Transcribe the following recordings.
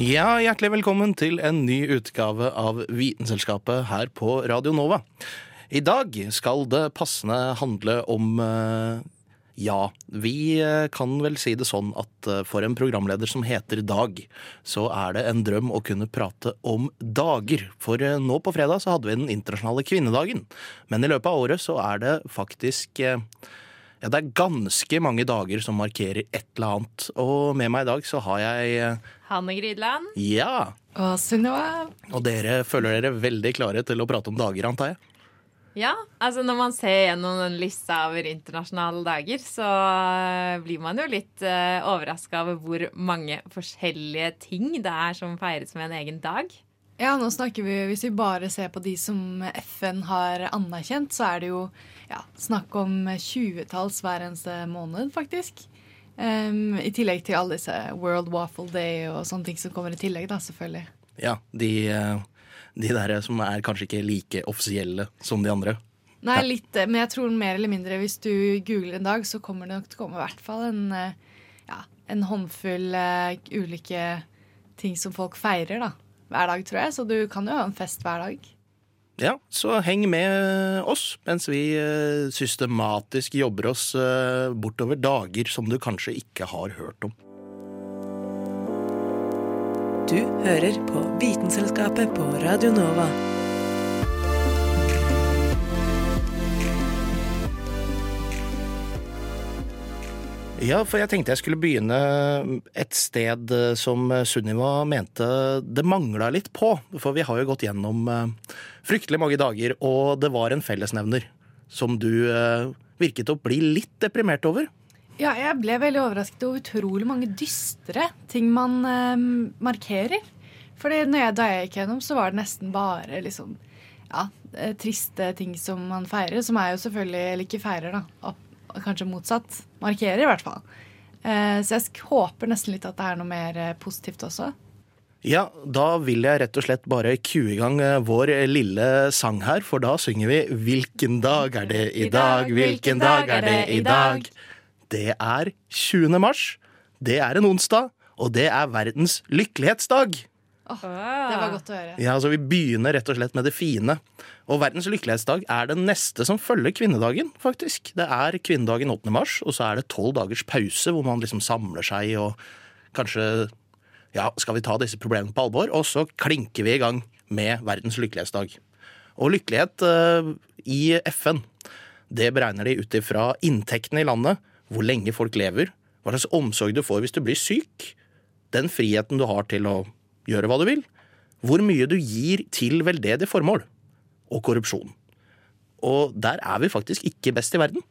Ja, hjertelig velkommen til en ny utgave av Vitenselskapet her på Radio Nova. I dag skal det passende handle om eh, ja, vi eh, kan vel si det sånn at eh, for en programleder som heter Dag, så er det en drøm å kunne prate om dager. For nå på fredag så hadde vi den internasjonale kvinnedagen. Men i løpet av året så er det faktisk ja, det er ganske mange dager som markerer et eller annet. Og med meg i dag så har jeg eh, Hanne Grydland. Ja! Og Sunniva. Og dere føler dere veldig klare til å prate om dager, antar jeg? Ja, altså når man ser gjennom den lista over internasjonale dager, så eh, blir man jo litt uh, overraska over hvor mange forskjellige ting det er som feires med en egen dag. Ja, nå snakker vi, Hvis vi bare ser på de som FN har anerkjent, så er det jo ja, snakk om tjuetalls hver eneste måned, faktisk. Um, I tillegg til alle disse World Waffle Day og sånne ting som kommer i tillegg, da, selvfølgelig. Ja, de, eh, de der som er kanskje ikke like offisielle som de andre. Nei, litt, eh, men jeg tror mer eller mindre hvis du googler en dag, så kommer det nok til å komme i hvert fall en, eh, ja, en håndfull uh, ulike ting som folk feirer da, hver dag, tror jeg. Så du kan jo ha en fest hver dag. Ja, så heng med oss mens vi eh, systematisk jobber oss eh, bortover dager som du kanskje ikke har hørt om. Du hører på Vitenselskapet på Radio Nova. Ja, for jeg tenkte jeg skulle begynne et sted eh, som Sunniva mente det mangla litt på. For vi har jo gått gjennom eh, fryktelig mange dager, og det var en fellesnevner som du eh, virket å bli litt deprimert over. Ja, jeg ble veldig overrasket over utrolig mange dystre ting man eh, markerer. Fordi jeg, da jeg gikk gjennom, så var det nesten bare liksom ja, eh, triste ting som man feirer. Som er jo selvfølgelig Eller ikke feirer, da. Og kanskje motsatt. Markerer, i hvert fall. Eh, så jeg håper nesten litt at det er noe mer eh, positivt også. Ja, da vil jeg rett og slett bare kue i gang eh, vår lille sang her, for da synger vi Hvilken dag er det i dag, hvilken dag er det i dag? Det er 20. mars, det er en onsdag, og det er verdens lykkelighetsdag. Det var godt å høre. Ja, altså Vi begynner rett og slett med det fine. Og Verdens lykkelighetsdag er det neste som følger kvinnedagen. faktisk. Det er kvinnedagen 8. mars, og så er det tolv dagers pause hvor man liksom samler seg og kanskje ja, skal vi ta disse problemene på alvor? Og så klinker vi i gang med Verdens lykkelighetsdag. Og lykkelighet uh, i FN, det beregner de ut ifra inntektene i landet, hvor lenge folk lever, hva slags omsorg du får hvis du blir syk, den friheten du har til å gjøre hva du vil, hvor mye du gir til veldedige formål, og korrupsjon. Og der er vi faktisk ikke best i verden.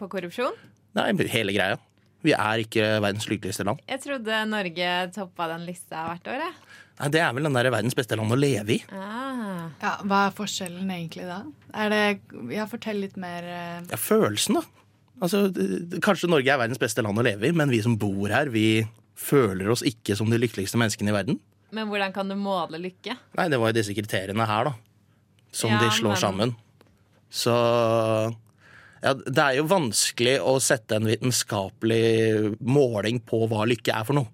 På korrupsjon. Nei, hele greia. Vi er ikke verdens lykkeligste land. Jeg trodde Norge toppa den lista hvert år. Jeg. Nei, Det er vel den der verdens beste land å leve i. Ah. Ja, Hva er forskjellen egentlig da? Er det, ja, Fortell litt mer. eh, Ja, følelsen, da. Altså, Kanskje Norge er verdens beste land å leve i, men vi som bor her, vi føler oss ikke som de lykkeligste menneskene i verden. Men hvordan kan du måle lykke? Nei, det var jo disse kriteriene her, da. Som Ja, de slår men- sammen. Så ja, det er jo vanskelig å sette en vitenskapelig måling på hva lykke er for noe.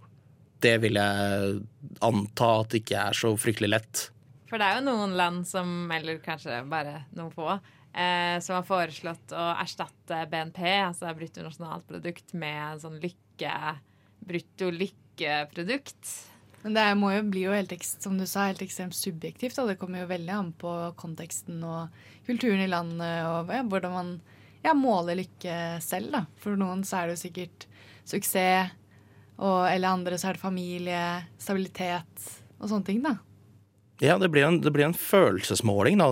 Det vil jeg anta at det ikke er så fryktelig lett. For det er jo noen land som, eller kanskje bare noen få, eh, som har foreslått å erstatte BNP, altså bruttonasjonalprodukt, med en sånn lykke, brutto lykkeprodukt. Men det må jo bli jo helt, som du sa, helt ekstremt subjektivt. Da. Det kommer jo veldig an på konteksten og kulturen i landet og ja, hvordan man ja, måler lykke selv. Da. For noen så er det jo sikkert suksess, og, eller andre så er det familie, stabilitet og sånne ting. da. Ja, det blir en, det blir en følelsesmåling, da.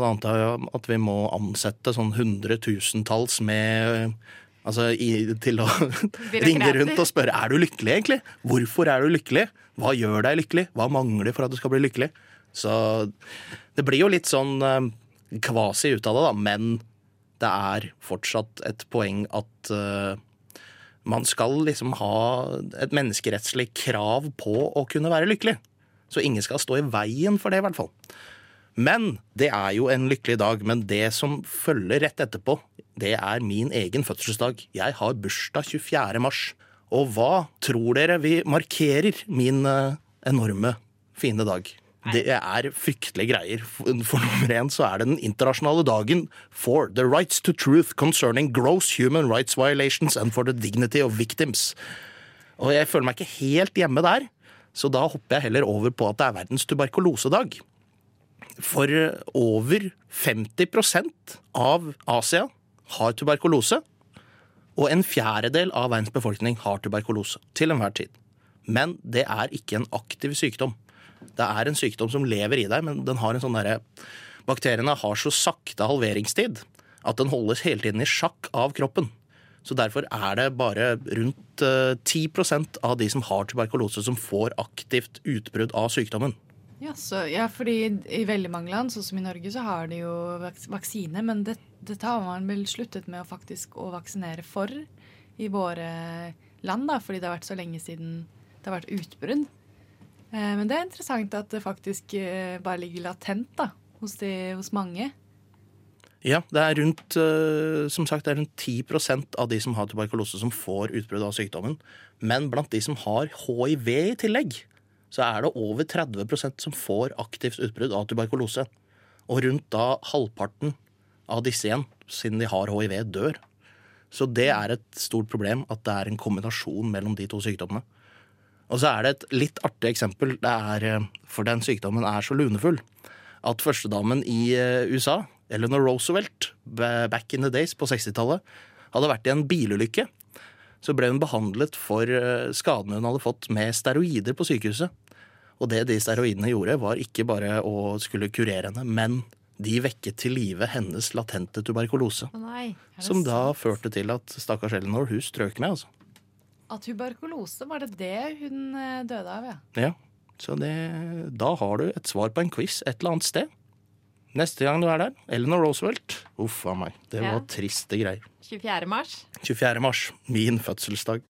At vi må ansette sånn hundretusentalls med Altså i, til å ringe rundt og spørre er du lykkelig egentlig. Hvorfor er du lykkelig? Hva gjør deg lykkelig? Hva mangler for at du skal bli lykkelig? Så det blir jo litt sånn eh, kvasi ut av det, da. Men det er fortsatt et poeng at uh, man skal liksom ha et menneskerettslig krav på å kunne være lykkelig. Så ingen skal stå i veien for det, i hvert fall. Men det er jo en lykkelig dag. Men det som følger rett etterpå, det er min egen fødselsdag. Jeg har bursdag 24. mars. Og hva tror dere vi markerer min eh, enorme, fine dag? Det er fryktelige greier. For, for nummer én så er det den internasjonale dagen for the rights to truth concerning gross human rights violations and for the dignity of victims. Og jeg føler meg ikke helt hjemme der, så da hopper jeg heller over på at det er verdens tuberkulosedag. For over 50% av Asia har tuberkulose. Og en fjerdedel av verdens befolkning har tuberkulose til enhver tid. Men det er ikke en aktiv sykdom. Det er en sykdom som lever i deg, men den har en sånn derre Bakteriene har så sakte halveringstid at den holdes hele tiden i sjakk av kroppen. Så derfor er det bare rundt eh, 10% av de som har tuberkulose, som får aktivt utbrudd av sykdommen. Ja, så, ja, fordi i veldig mange land, sånn som i Norge, så har de jo vaks vaksine, men det, dette har man vel sluttet med å faktisk å vaksinere for i våre land, da, fordi det har vært så lenge siden det har vært utbrudd. Eh, men det er interessant at det faktisk eh, bare ligger latent da, hos, de, hos mange. Ja, det er rundt, eh, som sagt, det er rundt 10% av de som har tuberkulose, som får utbrudd av sykdommen. Men blant de som har hiv i tillegg, så er det over 30% som får aktivt utbrudd av tuberkulose. Og rundt da halvparten av disse igjen, siden de har hiv, dør. Så det er et stort problem at det er en kombinasjon mellom de to sykdommene. Og så er det et litt artig eksempel. Er, eh, for den sykdommen er så lunefull at førstedamen i eh, USA, Eleanor Roosevelt, back in the days på 60-tallet, hadde vært i en bilulykke. Så ble hun behandlet for eh, skadene hun hadde fått med steroider på sykehuset. Og det de steroidene gjorde, var ikke bare å skulle kurere henne, men de vekket til live hennes latente tuberkulose. Å nei. Som da sant? førte til at stakkars Eleanor, hun strøk med, altså. Av tuberkulose, var det det hun eh, døde av, ja? Ja, så det, da har du et svar på en quiz et eller annet sted. Neste gang du er der, Eleanor Roosevelt. Uff a meg. Det Ja. var triste greier. 24. mars. 24. mars, min fødselsdag.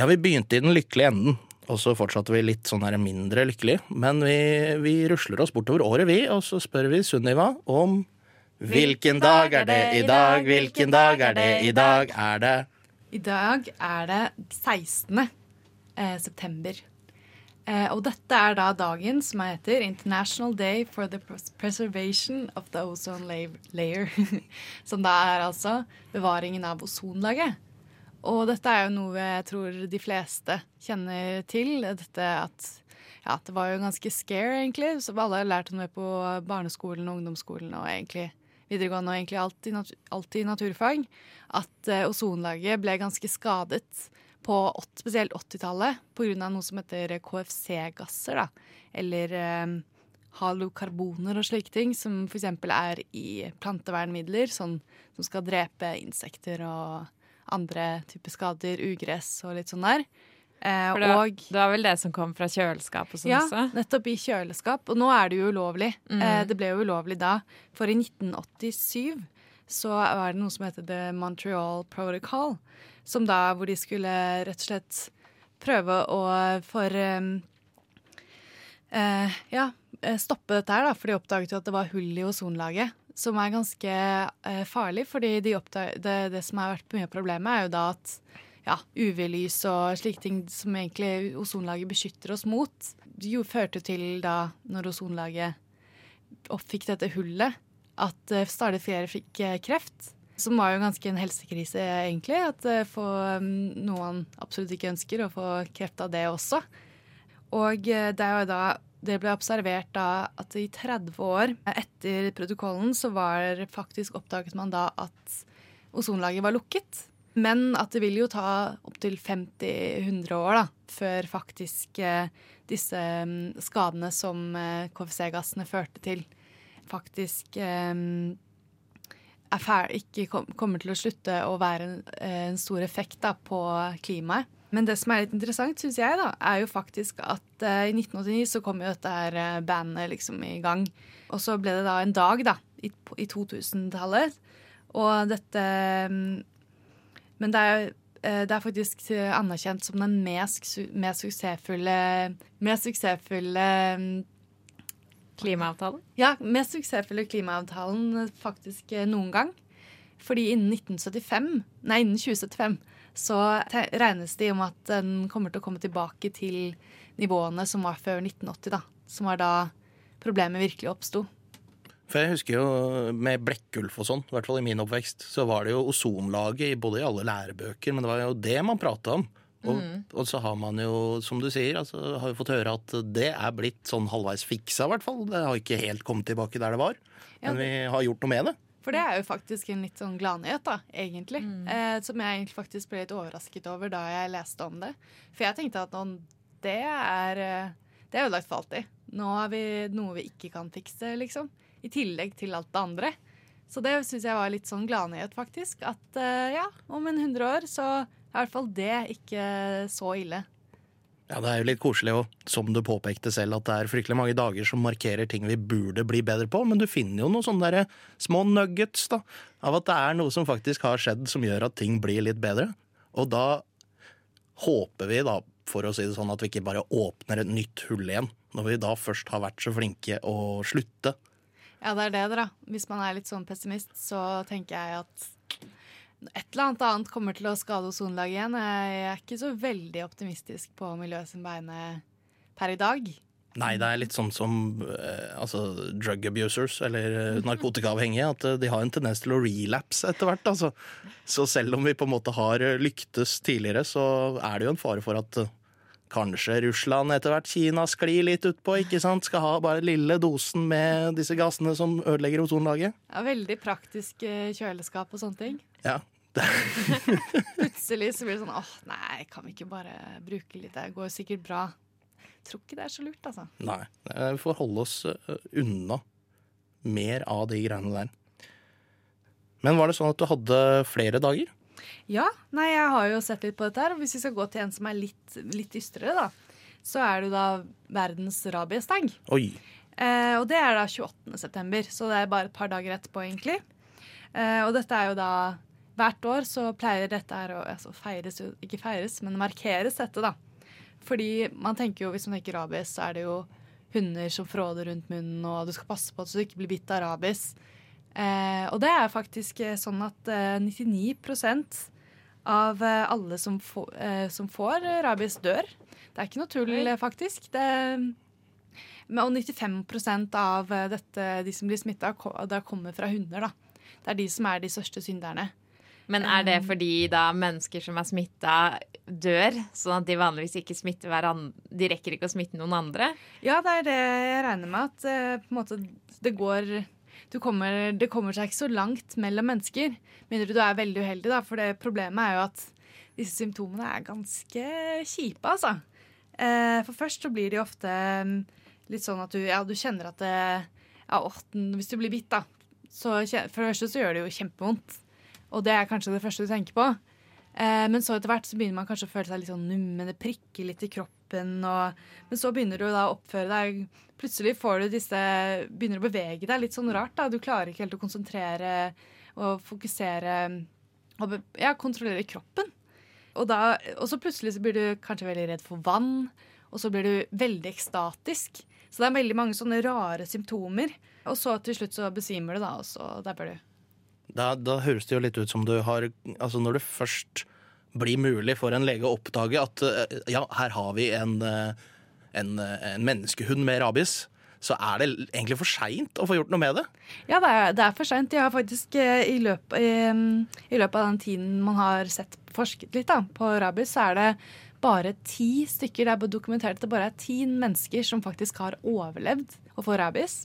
Ja, vi begynte i den lykkelige enden, og så fortsatte vi litt sånn her mindre lykkelig. Men vi, vi rusler oss bortover året, vi, og så spør vi Sunniva om Hvilken dag er det i dag, hvilken dag er det i dag, er det I dag er det 16. eh, september. Eh, og dette er da dagen som heter International Day for the Preservation of the Ozone Layer. som da er altså bevaringen av ozonlaget. Og dette er jo noe jeg tror de fleste kjenner til. Dette at ja, det var jo ganske scare, egentlig. Så alle har lært om det på barneskolen og ungdomsskolen og egentlig videregående og egentlig alltid, i, alt naturfag. At uh, ozonlaget ble ganske skadet på åt- spesielt 80-tallet pga. noe som heter KFC-gasser. da, Eller eh, halokarboner og slike ting, som f.eks. er i plantevernmidler, sånn, som skal drepe insekter og andre typer skader, ugress og litt sånn der. Eh, det, og det var vel det som kom fra kjøleskap og sånn ja, også? nettopp i kjøleskap. Og nå er det jo ulovlig. Mm. Eh, det ble jo ulovlig da. For i 1987 så var det noe som heter The Montreal Protocol, som da hvor de skulle rett og slett prøve å for um, eh, ja, eh, stoppe dette her, da, for de oppdaget jo at det var hull i ozonlaget. Som er ganske eh, farlig, fordi de det, det som har vært mye av problemet, er jo da at ja, UV-lys og slike ting som egentlig ozonlaget beskytter oss mot, jo førte til da, når ozonlaget oppfikk dette hullet, at eh, stadig flere fikk eh, kreft. Som var jo ganske en helsekrise, egentlig. At eh, for um, absolutt ikke ønsker, å få kreft av det også. Og eh, det er jo da det ble observert da at i 30 år etter protokollen så var faktisk oppdaget man da at ozonlaget var lukket. Men at det vil jo ta opptil 50-100 år da, før faktisk eh, disse mm, skadene som eh, KFC-gassene førte til, faktisk ikke kommer til å slutte å være en stor effekt da, på klimaet. Men det som er litt interessant, syns jeg, da, er jo faktisk at uh, i 1989 så kom jo dette her eh, bandet liksom i gang. Og så ble det da en dag, da, i, i 2000-tallet. Og dette mm, Men det er, eh, det er faktisk anerkjent som den mest, mest suksessfulle Mest suksessfulle mm, Klimaavtalen? ja, mest suksessfulle klimaavtalen faktisk noen gang. Fordi innen 1975, nei, innen 2075 så regnes det om at den kommer til å komme tilbake til nivåene som var før 1980, da. Som var da problemet virkelig oppsto. For jeg husker jo med Blekkulf og sånn, i hvert fall i min oppvekst, så var det jo ozonlaget både i alle lærebøker, men det var jo det man prata om. Og, og så har man jo, som du sier, altså, har jo fått høre at det er blitt sånn halvveis fiksa, i hvert fall. Det har ikke helt kommet tilbake der det var. Men vi har gjort noe med det. For det er jo faktisk en litt sånn gladnyhet, da, egentlig. Eh, som jeg egentlig faktisk ble litt overrasket over da jeg leste om det. For jeg tenkte at noen, det er eh, Det er jo lagt for alltid. Nå har vi noe vi ikke kan fikse, liksom. I tillegg til alt det andre. Så det syns jeg var litt sånn gladnyhet, faktisk. At eh, ja, om en 100 år så er i hvert fall det ikke så ille. Ja, Det er jo litt koselig, òg, som du påpekte selv, at det er fryktelig mange dager som markerer ting vi burde bli bedre på, men du finner jo noen sånne der små nuggets da, av at det er noe som faktisk har skjedd som gjør at ting blir litt bedre. Og da håper vi, da, for å si det sånn, at vi ikke bare åpner et nytt hull igjen, når vi da først har vært så flinke å slutte. Ja, det er det, da. Hvis man er litt sånn pessimist, så tenker jeg at et eller annet annet kommer til å skade ozonlaget igjen. Jeg er ikke så veldig optimistisk på miljøet sin vegne per i dag. Nei, det er litt sånn som eh, altså, drug abusers, eller eh, narkotikaavhengige, at eh, de har en tendens til å relapse etter hvert. Altså. Så selv om vi på en måte har lyktes tidligere, så er det jo en fare for at kanskje Russland etter hvert, Kina, sklir litt utpå, ikke sant? Skal ha bare lille dosen med disse gassene som ødelegger ozonlaget. Ja, veldig praktisk eh, kjøleskap og sånne ting. Ja. Plutselig så blir det sånn åh, nei, kan vi ikke bare bruke litt? Det går sikkert bra. Jeg Tror ikke det er så lurt, altså. Nei, vi får holde oss eh, unna mer av de greiene der. Men var det sånn at du hadde flere dager? Ja, nei, jeg har jo sett litt på dette her. Og hvis vi skal gå til en som er litt, litt dystrere, da, så er det da verdens rabiesdag. Oi. Eh, og det er da 28. september, så det er bare et par dager etterpå, egentlig. Eh, og dette er jo da Hvert år så pleier dette her å altså feires jo Ikke feires, men markeres dette, da. Fordi man tenker jo, hvis man tenker rabies, så er det jo hunder som fråder rundt munnen, og du skal passe på at du ikke blir bitt av rabies. Eh, og det er faktisk eh, sånn at eh, 99 av eh, alle som, få, eh, som får eh, rabies, dør. Det er ikke noe tull, faktisk. Det, men, og 95 av dette, de som blir smitta, kommer fra hunder. da. Det er de som er de største synderne. Men er det fordi da mennesker som er smitta, dør? Sånn at de vanligvis ikke smitter hverandre De rekker ikke å smitte noen andre? Ja, det er det jeg regner med. At måte det går kommer, Det kommer seg ikke så langt mellom mennesker. Mindre du er veldig uheldig, da. For det problemet er jo at disse symptomene er ganske kjipe, altså. Eh, for først så blir de ofte mm, litt sånn at du, ja, du kjenner at det ja, åtten, Hvis du blir bitt, da, så for det første så gjør det jo kjempevondt. Og det er kanskje det første du tenker på. Eh, men så etter hvert så begynner man kanskje å føle seg litt sånn nummen, det prikker litt i kroppen. Og, men så begynner du da å oppføre deg Plutselig får du disse Begynner å bevege deg litt sånn rart. da Du klarer ikke helt å konsentrere og fokusere og ja, kontrollere kroppen. Og, da, og så plutselig så blir du kanskje veldig redd for vann, og så blir du veldig ekstatisk. Så det er veldig mange sånne rare symptomer. Og så til slutt så besvimer du, da, og så dabber du. Da, da høres det jo litt ut som du har Altså når du først blir mulig for en lege å oppdage at eh, ja, her har vi en, eh, en, eh, en menneskehund med rabies, så er det egentlig for seint å få gjort noe med det. Ja, det er, det er for seint. Jeg har faktisk i løpet, i, i løpet av den tiden man har sett forsket litt da, på rabies, så er det bare ti stykker. Det er dokumentert at det bare er ti mennesker som faktisk har overlevd å få rabies.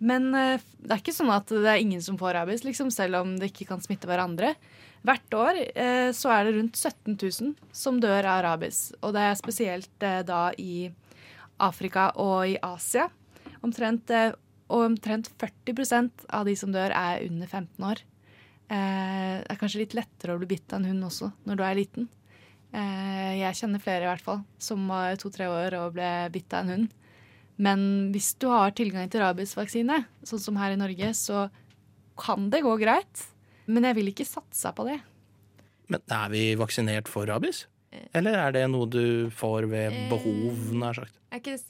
Men det er ikke sånn at det er ingen som får rabies, liksom, selv om det ikke kan smitte hverandre. Hvert år eh, så er det rundt 17 000 som dør av rabies. Og det er spesielt eh, da i Afrika og i Asia. Omtrent, eh, omtrent 40% av de som dør, er under 15 år. Eh, det er kanskje litt lettere å bli bitt av en hund også når du er liten. Eh, jeg kjenner flere i hvert fall som var to-tre år og ble bitt av en hund. Men hvis du har tilgang til rabiesvaksine, sånn som her i Norge, så kan det gå greit. Men jeg vil ikke satse på det. Men er vi vaksinert for rabies? Eller er det noe du får ved behov, nær sagt? Er ikke det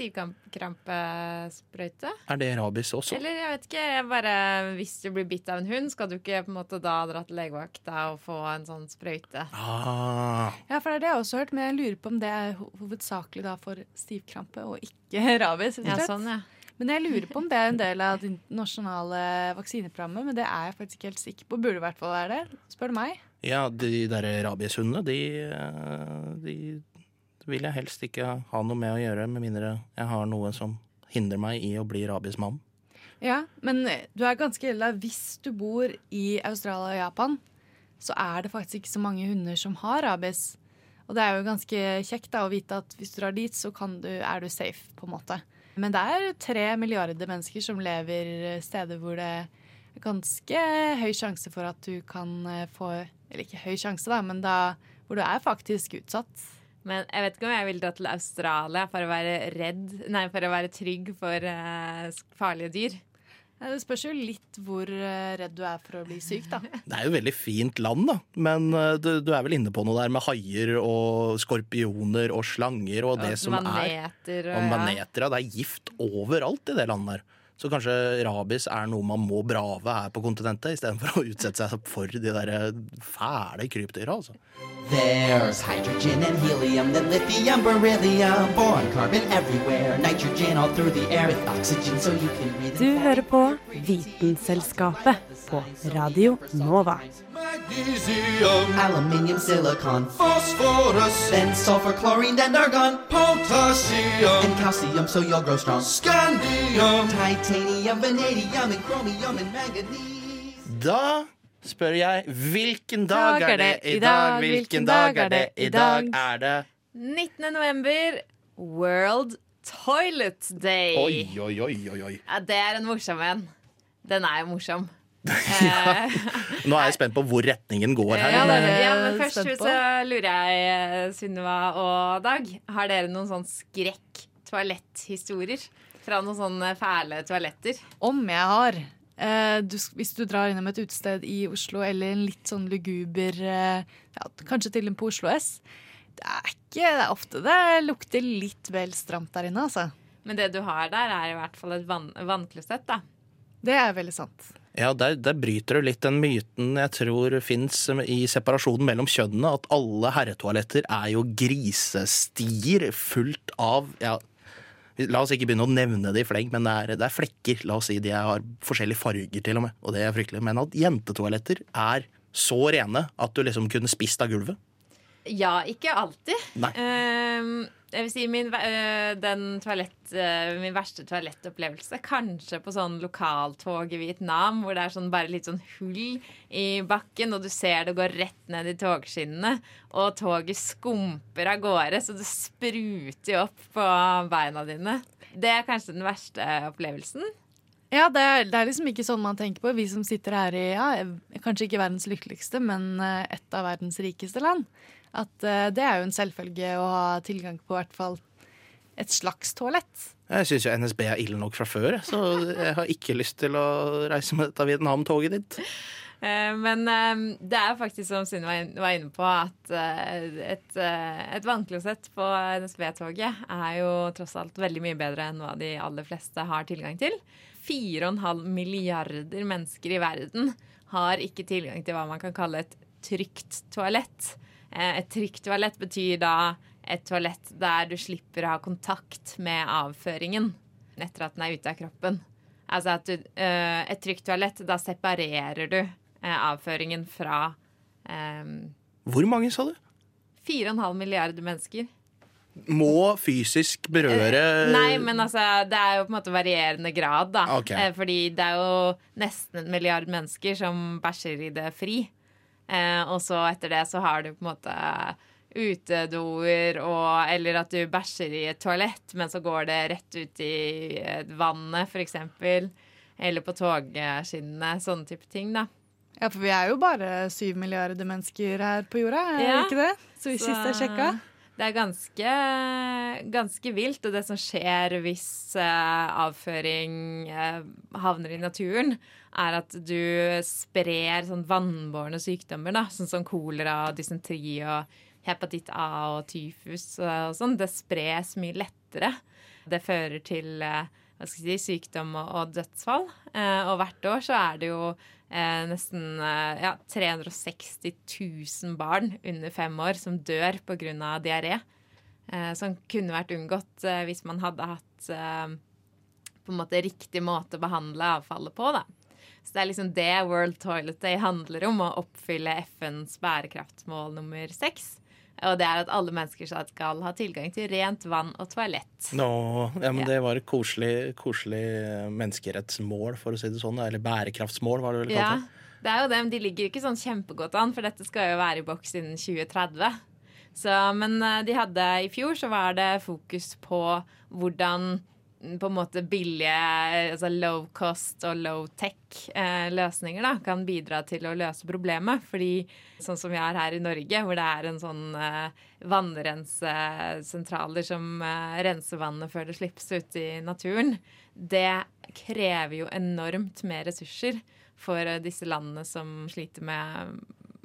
stivkrampesprøyte? Er det rabies også? Eller jeg vet ikke, jeg bare hvis du blir bitt av en hund, skal du ikke på en måte da dra til legevakta og få en sånn sprøyte? Ah, Ja, for det er det jeg også har hørt, men jeg lurer på om det er hovedsakelig da for stivkrampe og ikke rabies. Ja, sånn, ja. Men jeg lurer på om det er en del av det nasjonale vaksineprogrammet, men det er jeg faktisk ikke helt sikker på. Burde i hvert fall være det, spør du meg. ja, de der rabieshundene, de, de vil jeg helst ikke ha noe med å gjøre, med mindre jeg har noe som hindrer meg i å bli rabiesmann. Ja, men du er ganske ille Hvis du bor i Australia og Japan, så er det faktisk ikke så mange hunder som har rabies. Og det er jo ganske kjekt da, å vite at hvis du drar dit, så kan du, er du safe, på en måte. Men det er tre milliarder mennesker som lever steder hvor det er ganske høy sjanse for at du kan eh, få Eller ikke høy sjanse, da, men da hvor du er faktisk utsatt. Men jeg vet ikke om jeg vil dra til Australia for å være redd Nei, for å være trygg for eh, farlige dyr. Det spørs jo litt hvor eh, redd du er for å bli syk, da. Det er jo et veldig fint land, da. Men eh, du, du er vel inne på noe der med haier og skorpioner og slanger og det Og som er maneter og, Og maneter, ja. Det er gift overalt i det landet der. Så kanskje rabies er noe man må brave her på kontinentet, istedenfor å utsette seg for de der eh, fæle krypdyra, altså. There's hydrogen and helium, then lithium, beryllium, boron, carbon everywhere, nitrogen all through the air with oxygen so you can breathe. Du hører på Vitenselskapet på Radio Nova. Magnesium, aluminium, silicon, phosphorus, then sulfur, chlorine, then argon, potassium, and calcium so you'll grow strong. Scandium, titanium, Da spør jeg hvilken dag er det i dag? Hvilken dag er det i dag? Er det 19. november, World Toilet Day. Oi, oi, oi, oi, oi. Ja, det er en morsom en. Den er jo morsom. ja. Nå er jeg spent på hvor retningen går her. ja, men, ja, men er først så lurer jeg, eh, Sunniva og Dag, har dere noen sånn skrekk-toaletthistorier? Fra noen sånne fæle toaletter? Om jeg har. Eh, du, hvis du drar innom et utested i Oslo eller en litt sånn luguber eh, ja, Kanskje til og med på Oslo S. Det er ikke det er ofte det lukter litt vel stramt der inne, altså. Men det du har der, er i hvert fall et vann, vannklosett, da. Det er veldig sant. Ja, der, der bryter du litt den myten jeg tror fins i separasjonen mellom kjønnene, at alle herretoaletter er jo grisestier fullt av ja, La oss ikke begynne å nevne det i fleng, men det er, det er flekker. La oss si de har forskjellige farger, til og med. Og det er fryktelig. Men at jentetoaletter er så rene at du liksom kunne spist av gulvet. Ja, ikke alltid. Nei. Ehm, jeg vil si min, den toalett, øh, min verste toalettopplevelse kanskje på sånn lokaltog i Vietnam, hvor det er sånn bare litt sånn hull i bakken, og du ser det går rett ned i togskinnene, og toget skumper av gårde, så det spruter opp på beina dine. Det er kanskje den verste opplevelsen. Ja, det er, det er liksom ikke sånn man tenker på. Vi som sitter her i ja, kanskje ikke verdens lykkeligste, men eh, et av verdens rikeste land. At eh, det er jo en selvfølge å ha tilgang på i hvert fall et slags toalett. Jeg syns jo NSB er ille nok fra før, så jeg har ikke lyst til å reise med dette Vietnam-toget ditt. Eh, Men eh, det er faktisk som Synne var inne på, at eh, et, et vannklosett på NSB-toget er jo tross alt veldig mye bedre enn hva de aller fleste har tilgang til. 4,5 milliarder mennesker i verden har ikke tilgang til hva man kan kalle et trygt toalett. Eh, Et trygt toalett betyr da et toalett der du slipper å ha kontakt med avføringen etter at den er ute av kroppen. Altså at du, eh, et trygt toalett, da separerer du eh, avføringen fra um, Hvor mange, sa du? 4,5 milliarder mennesker. Må fysisk berøre Nei, men altså, det er jo på en måte varierende grad, da. Ok. Eh, Fordi det er jo nesten en milliard mennesker som bæsjer i det fri. Eh, og så etter det så har du på en måte utedoer og Eller at du bæsjer i et toalett, men så går det rett ut i vannet, f.eks. Eller på togskinnene. Sånne type ting, da. Ja, for vi er jo bare syv milliarder mennesker her på jorda, er Ja. det ikke det? Så vi sist jeg sjekka. Det er ganske, ganske vilt. Og det som skjer hvis uh, avføring uh, havner i naturen, er at du sprer sånn vannbårne sykdommer, da, sånn som kolera, dysentri, og hepatitt A og tyfus og sånn. Det spres mye lettere. Det fører til eh, hva skal jeg si, sykdom og, dødsfall. Eh, og hvert år så er det jo eh, nesten ja, 360 000 barn under fem år som dør pga. diaré. Som kunne vært unngått hvis man hadde hatt på en måte riktig måte å behandle avfallet på. da. Så det er liksom det World Toilet Day handler om, å oppfylle FNs bærekraftsmål nummer seks. Og det er at alle mennesker skal ha tilgang til rent vann og toalett. Nå, ja, men Ja. Det var et koselig, koselig menneskerettsmål, for å si det sånn. Eller bærekraftsmål, var det vel kalt. det. det er jo det, men de ligger ikke sånn kjempegodt an, for dette skal jo være i boks innen 2030. Så, men eh, de hadde i fjor så var det fokus på hvordan på en måte billige, altså low cost og low tech eh, da, kan bidra til å løse problemet. Fordi sånn som vi har her i Norge, hvor det er en sånn eh, vannrensesentraler som eh, renser vannet før det slippes ut i naturen, det krever jo enormt mer ressurser for eh, disse landene som sliter med,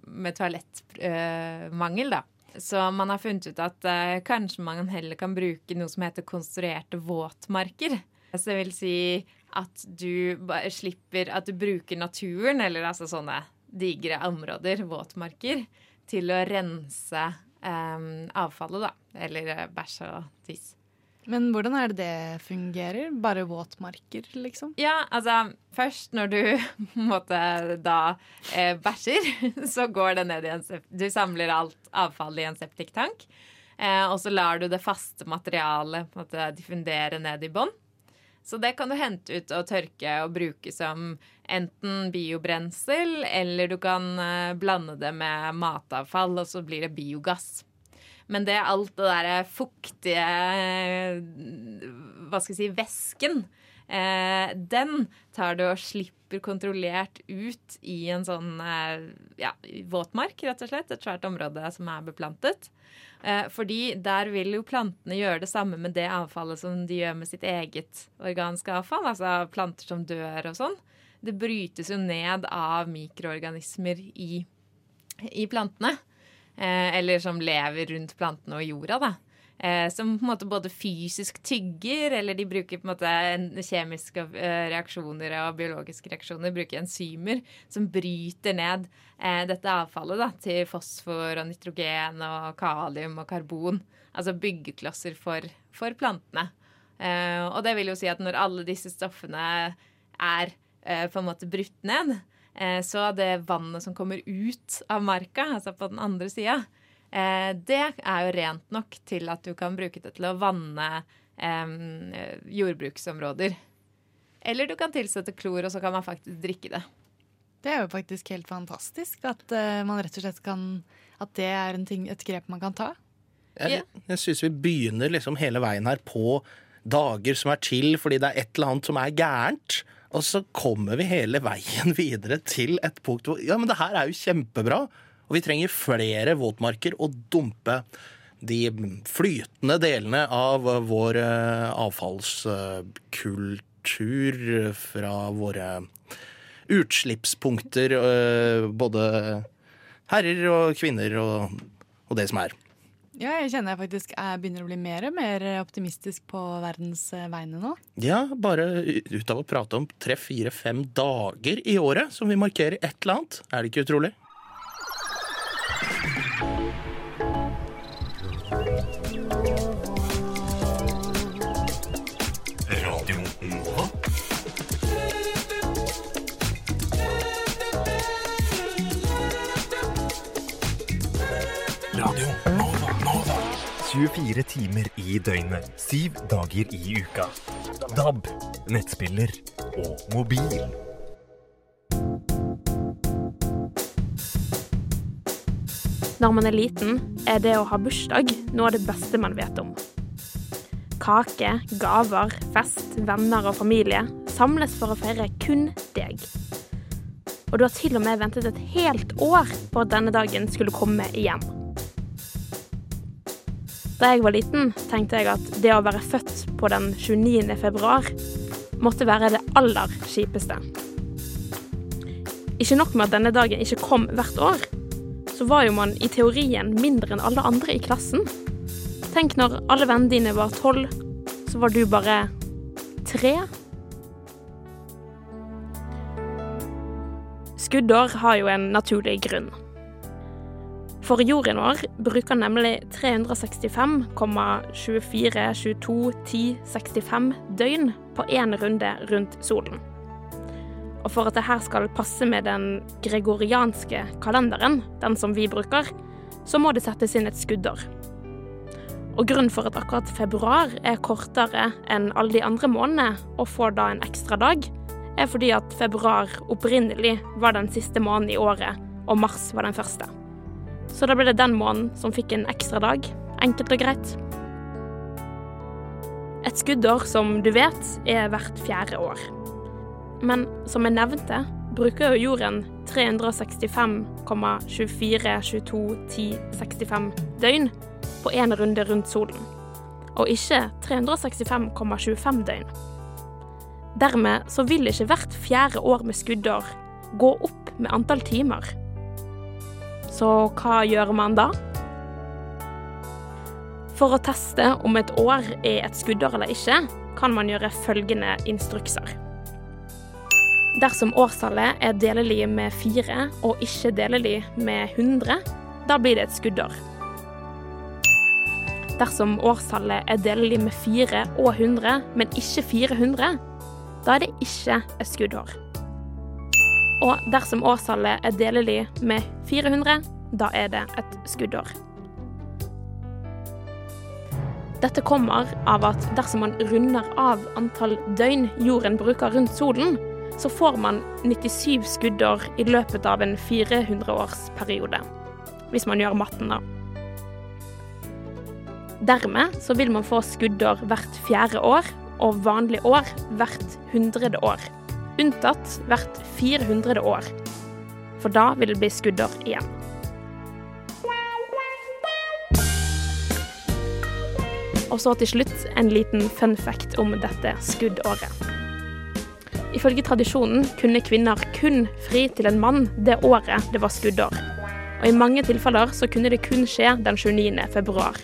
med toalettmangel, da. Så man har funnet ut at uh, kanskje man heller kan bruke noe som heter konstruerte våtmarker. Så det vil si at du slipper At du bruker naturen, eller altså sånne digre områder, våtmarker, til å rense um, avfallet, da. Eller eh, bæsj og tiss. Men hvordan er det det fungerer? Bare våtmarker, liksom? Ja, altså først når du måte da eh, bæsjer, så går det ned i en Du samler alt avfallet i en septiktank. Eh, og så lar du det faste materialet måte diffundere ned i bånn. Så det kan du hente ut og tørke og bruke som enten biobrensel, eller du kan eh, blande det med matavfall, og så blir det biogass. Men det er alt det derre fuktige Hva skal jeg si væsken. Eh, den tar du og slipper kontrollert ut i en sånn eh, ja, våtmark, rett og slett. Et svært område som er beplantet. Eh, fordi der vil jo plantene gjøre det samme med det avfallet som de gjør med sitt eget organiske avfall. Altså planter som dør og sånn. Det brytes jo ned av mikroorganismer i, i plantene. Eh, eller som lever rundt plantene og jorda, da. Eh, som på en måte både fysisk tygger, eller de bruker på en måte kjemiske eh, reaksjoner og biologiske reaksjoner, bruker enzymer som bryter ned dette avfallet da, til fosfor og nitrogen og kalium og karbon. Altså byggeklosser for, for plantene. Og det vil jo si at når alle disse stoffene er på en måte brutt ned, så det vannet som kommer ut av marka, altså på den andre sida, eh, det er jo rent nok til at du kan bruke det til å vanne eh, jordbruksområder. Eller du kan tilsette klor, og så kan man faktisk drikke det. Det er jo faktisk helt fantastisk at eh, man rett og slett kan At det er en ting, et grep man kan ta. Jeg, jeg syns vi begynner liksom hele veien her på dager som er til fordi det er et eller annet som er gærent. Og så kommer vi hele veien videre til et punkt hvor Ja, men det her er jo kjempebra. Og vi trenger flere våtmarker å dumpe de flytende delene av vår eh, avfallskultur fra våre utslippspunkter, eh, både herrer og kvinner og, og det som er. Ja, jeg kjenner jeg faktisk jeg begynner å bli mer og mer optimistisk på verdens eh, vegne nå. Ja, bare ut av å prate om tre, fire, fem dager i året som vi markerer et eller annet. Er det ikke utrolig? 24 timer i døgnet, syv dager i uka. DAB, nettspiller og mobil. Når man er liten, er det å ha bursdag noe av det beste man vet om. Kake, gaver, fest, venner og familie samles for å feire kun deg. Og du har til og med ventet et helt år på at denne dagen skulle komme igjen. Da jeg var liten, tenkte jeg at det å være født på den 29. februar måtte være det aller kjipeste. Ikke nok med at denne dagen ikke kom hvert år, så var jo man i teorien mindre enn alle andre i klassen. Tenk når alle vennene dine var tolv, så var du bare tre. Skuddår har jo en naturlig grunn. For jorden vår bruker nemlig 365,24221065 døgn på én runde rundt solen. Og for at dette skal passe med den gregorianske kalenderen, den som vi bruker, så må det settes inn et skuddår. Og grunnen for at akkurat februar er kortere enn alle de andre månedene, og får da en ekstra dag, er fordi at februar opprinnelig var den siste måneden i året, og mars var den første. Så da ble det den måneden som fikk en ekstra dag. Enkelt og greit. Et skuddår, som du vet, er hvert fjerde år. Men som jeg nevnte, bruker jo jorden 365,24221065 døgn på én runde rundt solen, og ikke 365,25 døgn. Dermed så vil ikke hvert fjerde år med skuddår gå opp med antall timer. Så hva gjør man da? For å teste om et år er et skuddår eller ikke, kan man gjøre følgende instrukser. Dersom årstallet er delelig med fire og ikke delelig med 100, da blir det et skuddår. Dersom årstallet er delelig med fire og 100, men ikke 400, da er det ikke et skuddår. Og dersom årstallet er delelig med 400, da er det et skuddår. Dette kommer av at dersom man runder av antall døgn jorden bruker rundt solen, så får man 97 skuddår i løpet av en 400-årsperiode. Hvis man gjør matten, da. Dermed så vil man få skuddår hvert fjerde år, og vanlig år hvert hundrede år. Unntatt hvert 400 år. For da vil det bli skuddår igjen. Og så til slutt en liten fun fact om dette skuddåret. Ifølge tradisjonen kunne kvinner kun fri til en mann det året det var skuddår. Og i mange tilfeller så kunne det kun skje den 29. februar.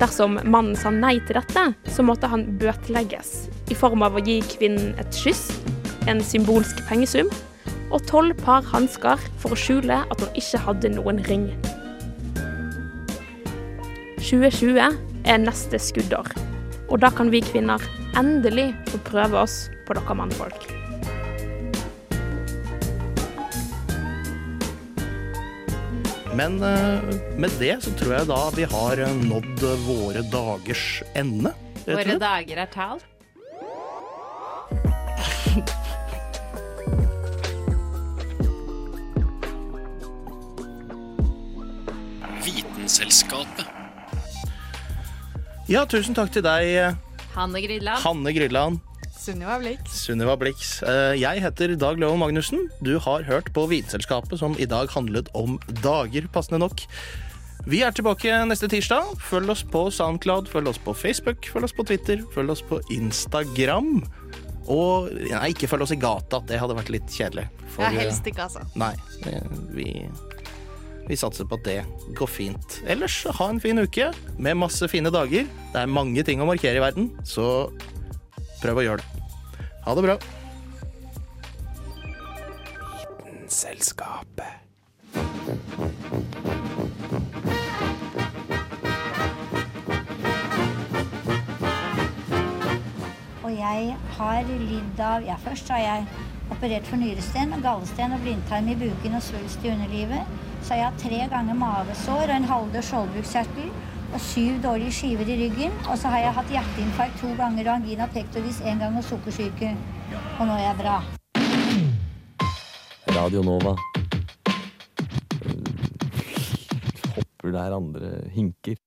Dersom mannen sa nei til dette, så måtte han bøtelegges i form av å gi kvinnen et kyss, en symbolsk pengesum og tolv par hansker for å skjule at hun ikke hadde noen ring. 2020 er neste skuddår, og da kan vi kvinner endelig få prøve oss på dere mannfolk. Men eh, med det så tror jeg da vi har eh, nådd våre dagers ende. Våre dager er talt. Vitenselskapet. Ja, tusen takk til deg, eh, Hanne Grydland. Hanne Grydland. Sunniva Blix. Sunniva Blix. Eh, Jeg heter Dag Løven Magnussen. Du har hørt på Vinselskapet, som i dag handlet om dager, passende nok. Vi er tilbake neste tirsdag. Følg oss på SoundCloud, følg oss på Facebook, følg oss på Twitter, følg oss på Instagram. Og nei, ikke følg oss i gata. Det hadde vært litt kjedelig. For, Ja, helst ikke, altså. Nei, vi, vi satser på at det går fint. Ellers ha en fin uke med masse fine dager. Det er mange ting å markere i verden, så prøv å gjøre det. Ha det bra. Vitenselskapet. Og jeg har lidd av Ja, først har jeg operert for nyresten, gallesten og blindtarm i buken og svulst i underlivet. Så har jeg hatt tre ganger mavesår og en halvdød skjoldbruskkjertel og syv dårlige skiver i ryggen. Og så har jeg hatt hjerteinfarkt to ganger og angina pectoris én gang og sukkersyke. Og nå er jeg bra. Radio Nova. Hopper der andre hinker.